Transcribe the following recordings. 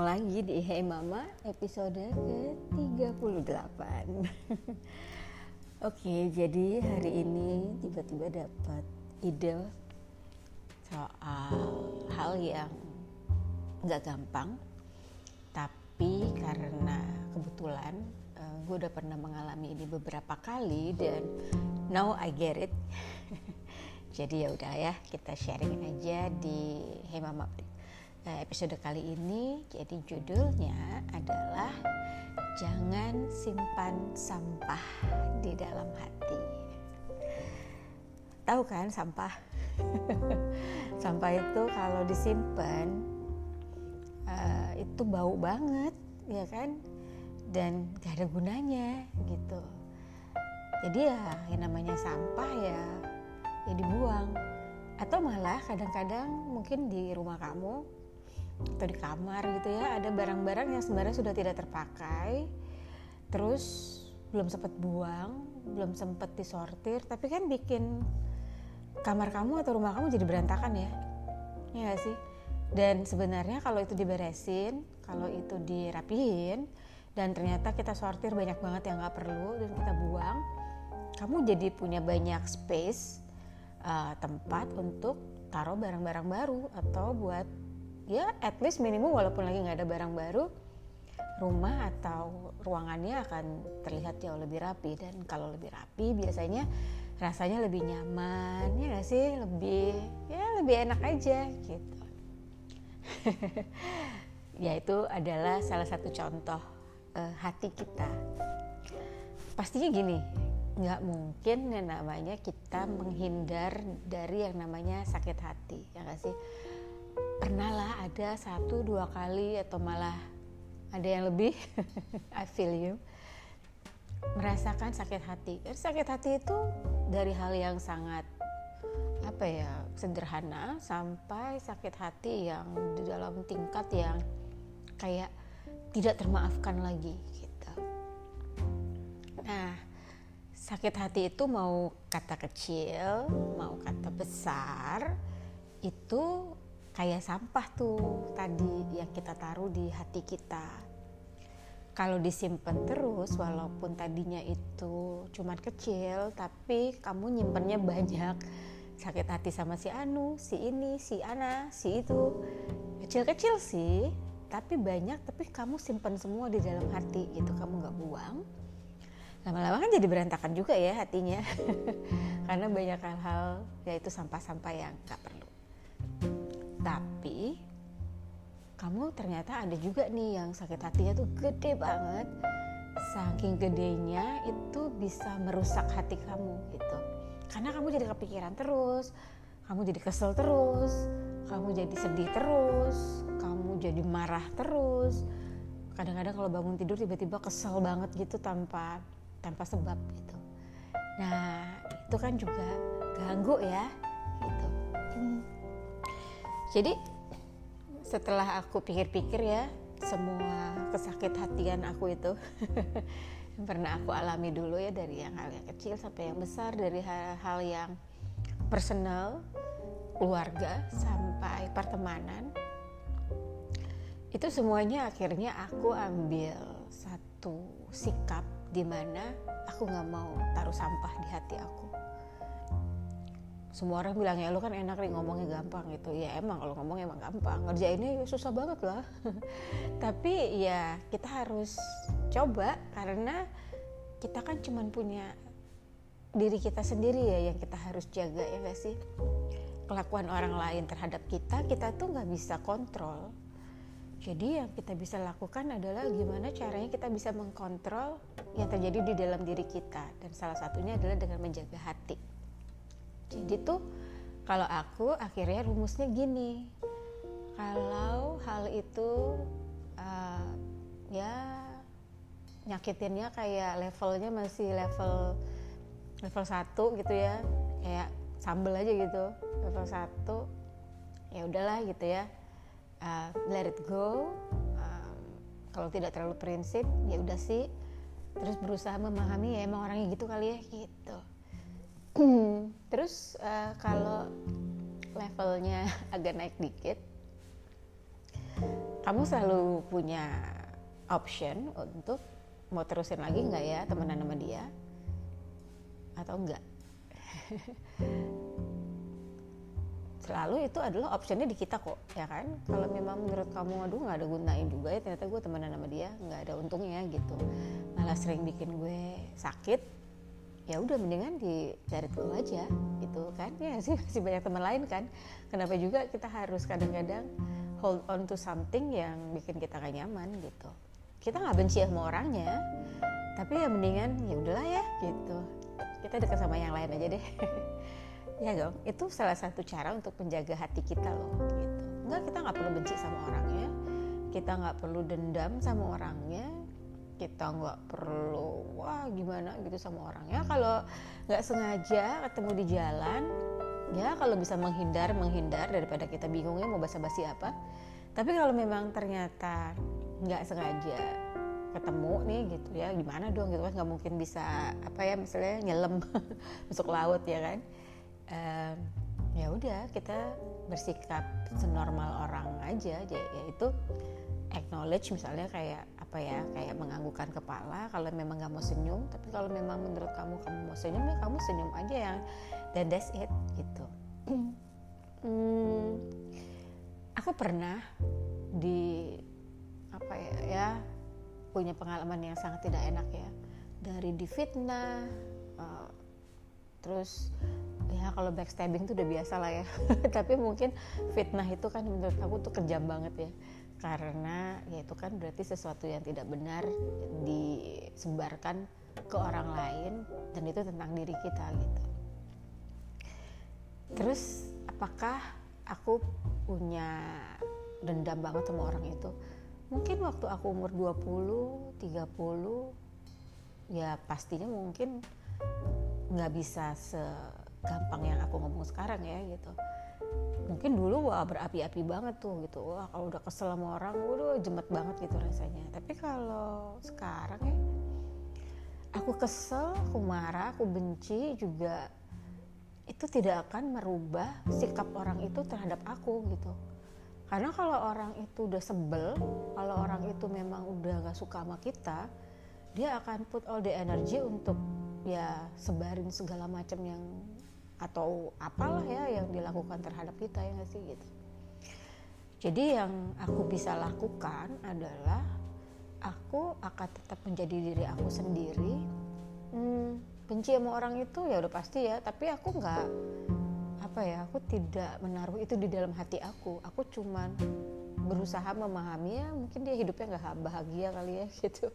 ketemu lagi di Hey Mama episode ke-38. Oke, jadi hari ini tiba-tiba dapat ide soal hal yang nggak gampang Tapi karena kebetulan uh, gue udah pernah mengalami ini beberapa kali dan now I get it. Jadi ya udah ya, kita sharing aja di Hey Mama episode kali ini jadi judulnya adalah jangan simpan sampah di dalam hati. Tahu kan sampah? sampah itu kalau disimpan uh, itu bau banget, ya kan? Dan gak ada gunanya gitu. Jadi ya yang namanya sampah ya ya dibuang atau malah kadang-kadang mungkin di rumah kamu atau di kamar gitu ya ada barang-barang yang sebenarnya sudah tidak terpakai terus belum sempat buang belum sempat disortir tapi kan bikin kamar kamu atau rumah kamu jadi berantakan ya. Ya gak sih? Dan sebenarnya kalau itu diberesin kalau itu dirapihin dan ternyata kita sortir banyak banget yang nggak perlu dan kita buang kamu jadi punya banyak space uh, tempat untuk taruh barang-barang baru atau buat ya at least minimum walaupun lagi nggak ada barang baru rumah atau ruangannya akan terlihat jauh lebih rapi. Dan kalau lebih rapi biasanya rasanya lebih nyaman ya gak sih? Lebih ya lebih enak aja gitu. Ya itu adalah salah satu contoh uh, hati kita. Pastinya gini nggak mungkin yang namanya kita menghindar dari yang namanya sakit hati ya gak sih pernah lah ada satu dua kali atau malah ada yang lebih. I feel you. Merasakan sakit hati. Sakit hati itu dari hal yang sangat apa ya sederhana sampai sakit hati yang di dalam tingkat yang kayak tidak termaafkan lagi gitu. Nah sakit hati itu mau kata kecil mau kata besar itu kayak sampah tuh tadi yang kita taruh di hati kita. Kalau disimpan terus walaupun tadinya itu cuma kecil tapi kamu nyimpennya banyak. Sakit hati sama si Anu, si ini, si Ana, si itu. Kecil-kecil sih tapi banyak tapi kamu simpan semua di dalam hati itu kamu nggak buang. Lama-lama kan jadi berantakan juga ya hatinya. Karena banyak hal-hal yaitu sampah-sampah yang nggak perlu tapi kamu ternyata ada juga nih yang sakit hatinya tuh gede banget. Saking gedenya itu bisa merusak hati kamu gitu. Karena kamu jadi kepikiran terus kamu jadi kesel terus kamu jadi sedih terus kamu jadi marah terus. Kadang-kadang kalau bangun tidur tiba-tiba kesel banget gitu tanpa tanpa sebab gitu. Nah itu kan juga ganggu ya gitu. hmm jadi setelah aku pikir-pikir ya semua kesakit hatian aku itu yang pernah aku alami dulu ya dari yang hal yang kecil sampai yang besar dari hal-hal yang personal keluarga sampai pertemanan itu semuanya akhirnya aku ambil satu sikap di mana aku nggak mau taruh sampah di hati aku semua orang bilang ya lu kan enak nih ngomongnya gampang gitu. Ya emang kalau ngomong emang gampang. Ngerjainnya ya susah banget lah. Tapi ya kita harus coba karena kita kan cuman punya diri kita sendiri ya yang kita harus jaga ya gak sih? Kelakuan orang lain terhadap kita kita tuh nggak bisa kontrol. Jadi yang kita bisa lakukan adalah gimana caranya kita bisa mengkontrol yang terjadi di dalam diri kita. Dan salah satunya adalah dengan menjaga hati jadi tuh kalau aku akhirnya rumusnya gini. Kalau hal itu uh, ya nyakitinnya kayak levelnya masih level level 1 gitu ya. Kayak sambel aja gitu level 1 ya udahlah gitu ya. Uh, let it go. Um, kalau tidak terlalu prinsip ya udah sih. Terus berusaha memahami ya emang orangnya gitu kali ya gitu terus uh, kalau levelnya agak naik dikit kamu selalu punya option untuk mau terusin lagi nggak ya temenan sama dia? Atau enggak selalu itu adalah optionnya di kita kok ya kan? Kalau memang menurut kamu aduh nggak ada gunain juga ya ternyata gue temenan sama dia nggak ada untungnya gitu. Malah sering bikin gue sakit ya udah mendingan dicari dulu aja gitu kan. Ya sih masih banyak teman lain kan. Kenapa juga kita harus kadang-kadang hold on to something yang bikin kita gak nyaman gitu. Kita nggak benci sama orangnya tapi ya mendingan ya udahlah ya gitu. Kita dekat sama yang lain aja deh. Ya dong itu salah satu cara untuk menjaga hati kita loh gitu. Nggak kita nggak perlu benci sama orangnya kita nggak perlu dendam sama orangnya kita nggak perlu wah gimana? gitu sama orangnya kalau nggak sengaja ketemu di jalan ya kalau bisa menghindar menghindar daripada kita bingungnya mau basa-basi apa? Tapi kalau memang ternyata nggak sengaja ketemu nih gitu ya gimana dong? gitu kan nggak mungkin bisa apa ya misalnya nyelam masuk laut ya kan? Um, ya udah kita bersikap senormal orang aja yaitu acknowledge misalnya kayak apa ya kayak menganggukkan kepala kalau memang nggak mau senyum. Tapi kalau memang menurut kamu kamu mau senyum ya kamu senyum aja yang dan that's it gitu. Hmm, aku pernah di apa ya ya punya pengalaman yang sangat tidak enak ya. Dari difitnah uh, terus ya kalau backstabbing itu udah biasa lah ya. Tapi mungkin fitnah itu kan menurut aku tuh kejam banget ya karena ya itu kan berarti sesuatu yang tidak benar disebarkan ke orang lain dan itu tentang diri kita gitu. Terus apakah aku punya dendam banget sama orang itu? Mungkin waktu aku umur 20 30 ya pastinya mungkin nggak bisa se gampang yang aku ngomong sekarang ya gitu mungkin dulu wah berapi-api banget tuh gitu. Wah kalau udah kesel sama orang udah jemet banget gitu rasanya. Tapi kalau sekarang ya aku kesel aku marah aku benci juga itu tidak akan merubah sikap orang itu terhadap aku gitu. Karena kalau orang itu udah sebel kalau orang itu memang udah gak suka sama kita dia akan put all the energy untuk ya sebarin segala macam yang atau apalah ya yang dilakukan terhadap kita ya sih gitu. Jadi yang aku bisa lakukan adalah aku akan tetap menjadi diri aku sendiri. Hmm, benci sama orang itu ya udah pasti ya tapi aku nggak apa ya aku tidak menaruh itu di dalam hati aku. Aku cuman berusaha memahami ya mungkin dia hidupnya nggak bahagia kali ya gitu.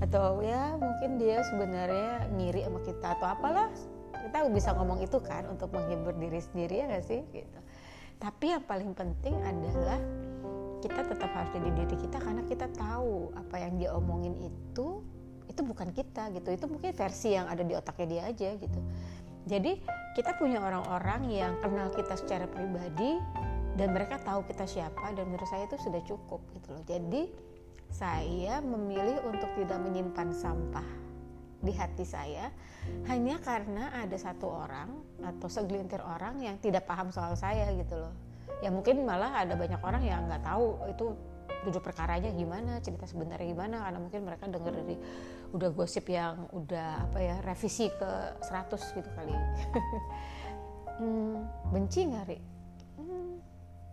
Atau ya mungkin dia sebenarnya ngiri sama kita atau apalah kita bisa ngomong itu kan untuk menghibur diri sendiri ya gak sih? Gitu. Tapi yang paling penting adalah kita tetap harus jadi diri kita karena kita tahu apa yang dia omongin itu itu bukan kita gitu. Itu mungkin versi yang ada di otaknya dia aja gitu. Jadi kita punya orang-orang yang kenal kita secara pribadi dan mereka tahu kita siapa dan menurut saya itu sudah cukup gitu loh. Jadi saya memilih untuk tidak menyimpan sampah di hati saya hanya karena ada satu orang atau segelintir orang yang tidak paham soal saya gitu loh. Ya mungkin malah ada banyak orang yang nggak tahu itu duduk perkaranya gimana cerita sebenarnya gimana karena mungkin mereka dengar dari udah gosip yang udah apa ya revisi ke 100 gitu kali. Hmm, benci nggak Ri? Hmm,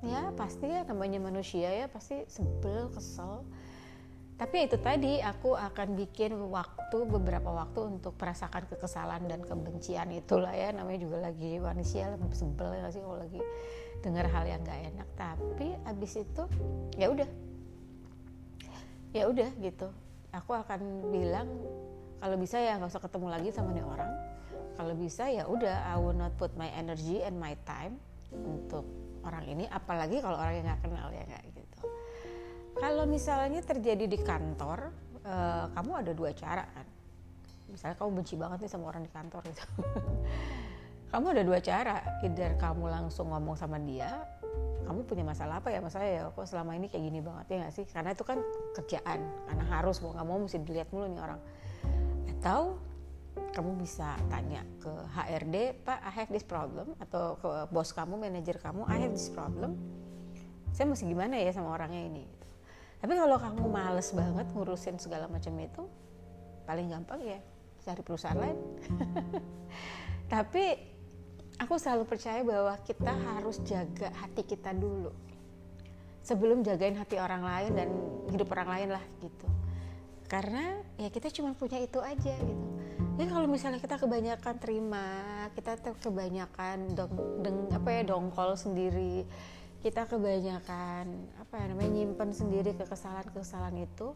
ya pasti ya namanya manusia ya pasti sebel kesel tapi itu tadi aku akan bikin waktu beberapa waktu untuk merasakan kekesalan dan kebencian itulah ya. Namanya juga lagi manusia sebel ya sih kalau lagi dengar hal yang gak enak. Tapi abis itu ya udah. Ya udah gitu. Aku akan bilang kalau bisa ya nggak usah ketemu lagi sama nih orang. Kalau bisa ya udah I will not put my energy and my time untuk orang ini. Apalagi kalau orang yang nggak kenal ya kayak gitu kalau misalnya terjadi di kantor uh, kamu ada dua cara kan? Misalnya kamu benci banget nih sama orang di kantor gitu. Kamu ada dua cara. Either kamu langsung ngomong sama dia kamu punya masalah apa ya masalah ya kok selama ini kayak gini banget ya gak sih? Karena itu kan kerjaan karena harus mau nggak mau mesti dilihat mulu nih orang. Atau kamu bisa tanya ke HRD Pak I have this problem atau ke bos kamu manajer kamu I have this problem. Saya mesti gimana ya sama orangnya ini tapi kalau kamu males banget ngurusin segala macam itu paling gampang ya cari perusahaan lain. Tapi aku selalu percaya bahwa kita harus jaga hati kita dulu. Sebelum jagain hati orang lain dan hidup orang lain lah gitu. Karena ya kita cuma punya itu aja gitu. Ya kalau misalnya kita kebanyakan terima kita kebanyakan dong deng apa ya dongkol sendiri kita kebanyakan apa ya namanya nyimpen sendiri kekesalan kekesalan itu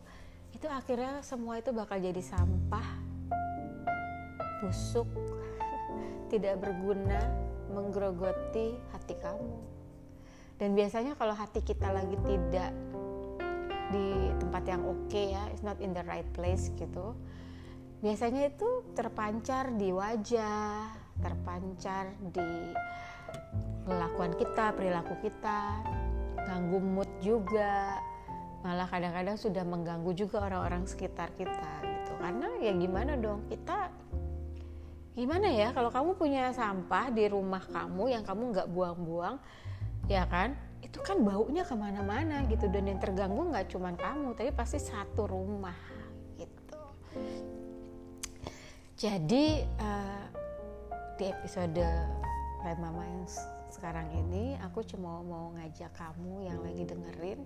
itu akhirnya semua itu bakal jadi sampah busuk tidak berguna menggerogoti hati kamu. Dan biasanya kalau hati kita lagi tidak di tempat yang oke okay ya it's not in the right place gitu biasanya itu terpancar di wajah terpancar di kelakuan kita perilaku kita ganggu mood juga. Malah kadang-kadang sudah mengganggu juga orang-orang sekitar kita gitu. Karena ya gimana dong kita gimana ya kalau kamu punya sampah di rumah kamu yang kamu nggak buang-buang ya kan itu kan baunya ke mana-mana gitu. Dan yang terganggu nggak cuma kamu tapi pasti satu rumah gitu. Jadi uh, di episode Red Mama yang sekarang ini aku cuma mau ngajak kamu yang lagi dengerin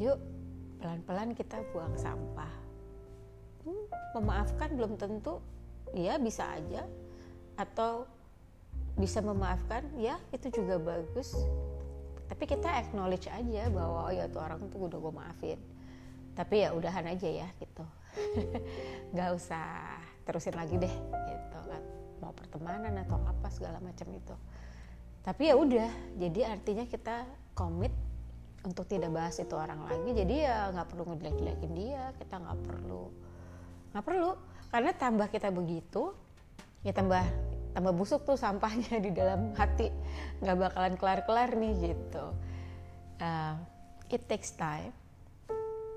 yuk pelan-pelan kita buang sampah. Hmm, memaafkan belum tentu ya bisa aja. Atau bisa memaafkan ya itu juga bagus. Tapi kita acknowledge aja bahwa oh ya tuh orang tuh udah gue maafin. Tapi ya udahan aja ya gitu. Nggak usah terusin lagi deh gitu mau pertemanan atau apa segala macam itu. Tapi ya udah jadi artinya kita komit untuk tidak bahas itu orang lagi. Jadi ya nggak perlu ngejelek-jelekin dia kita nggak perlu nggak perlu. Karena tambah kita begitu ya tambah tambah busuk tuh sampahnya di dalam hati. Nggak bakalan kelar-kelar nih gitu. Uh, it takes time.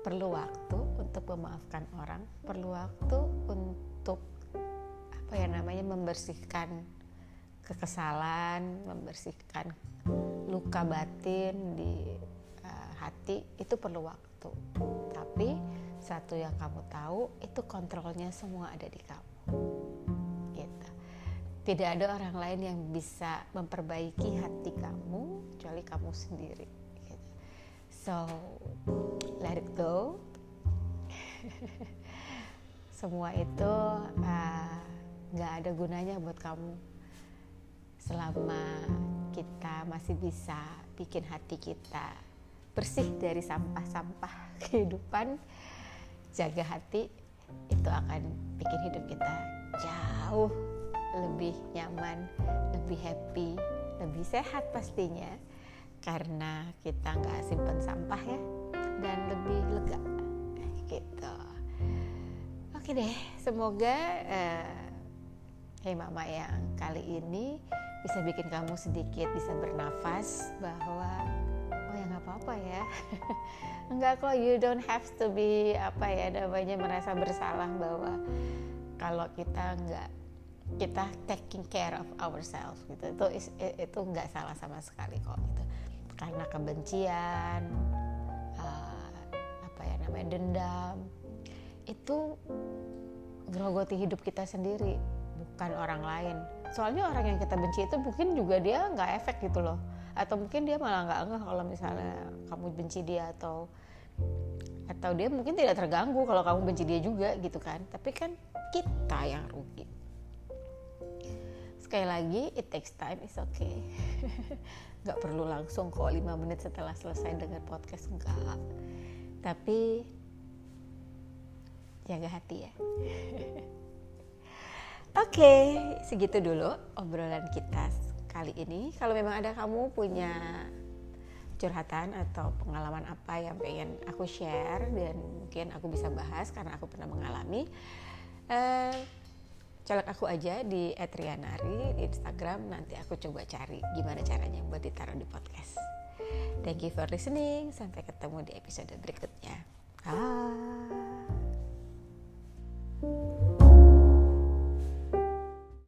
Perlu waktu untuk memaafkan orang. Perlu waktu untuk apa ya namanya membersihkan kekesalan, membersihkan luka batin di uh, hati itu perlu waktu. Tapi satu yang kamu tahu itu kontrolnya semua ada di kamu. Gitu. Tidak ada orang lain yang bisa memperbaiki hati kamu kecuali kamu sendiri. Gitu. So let it go. semua itu uh, nggak ada gunanya buat kamu. Selama kita masih bisa bikin hati kita bersih dari sampah-sampah kehidupan jaga hati itu akan bikin hidup kita jauh lebih nyaman lebih happy lebih sehat pastinya. Karena kita nggak simpan sampah ya dan lebih lega. Gitu. Oke deh semoga uh, Hei Mama yang kali ini bisa bikin kamu sedikit bisa bernafas bahwa oh ya nggak apa-apa ya. Nggak kok you don't have to be apa ya namanya merasa bersalah bahwa kalau kita nggak kita taking care of ourselves gitu itu itu nggak salah sama sekali kok gitu. Karena kebencian uh, apa ya namanya dendam itu grogoti hidup kita sendiri bukan orang lain. Soalnya orang yang kita benci itu mungkin juga dia nggak efek gitu loh. Atau mungkin dia malah nggak enggak kalau misalnya kamu benci dia atau atau dia mungkin tidak terganggu kalau kamu benci dia juga gitu kan. Tapi kan kita yang rugi. Sekali lagi it takes time is okay. Nggak perlu langsung kok 5 menit setelah selesai dengan podcast enggak tapi jaga hati ya Oke, okay, segitu dulu obrolan kita kali ini. Kalau memang ada kamu punya curhatan atau pengalaman apa yang pengen aku share dan mungkin aku bisa bahas karena aku pernah mengalami, uh, colok aku aja di @rianari di Instagram. Nanti aku coba cari gimana caranya buat ditaruh di podcast. Thank you for listening. Sampai ketemu di episode berikutnya. Ah.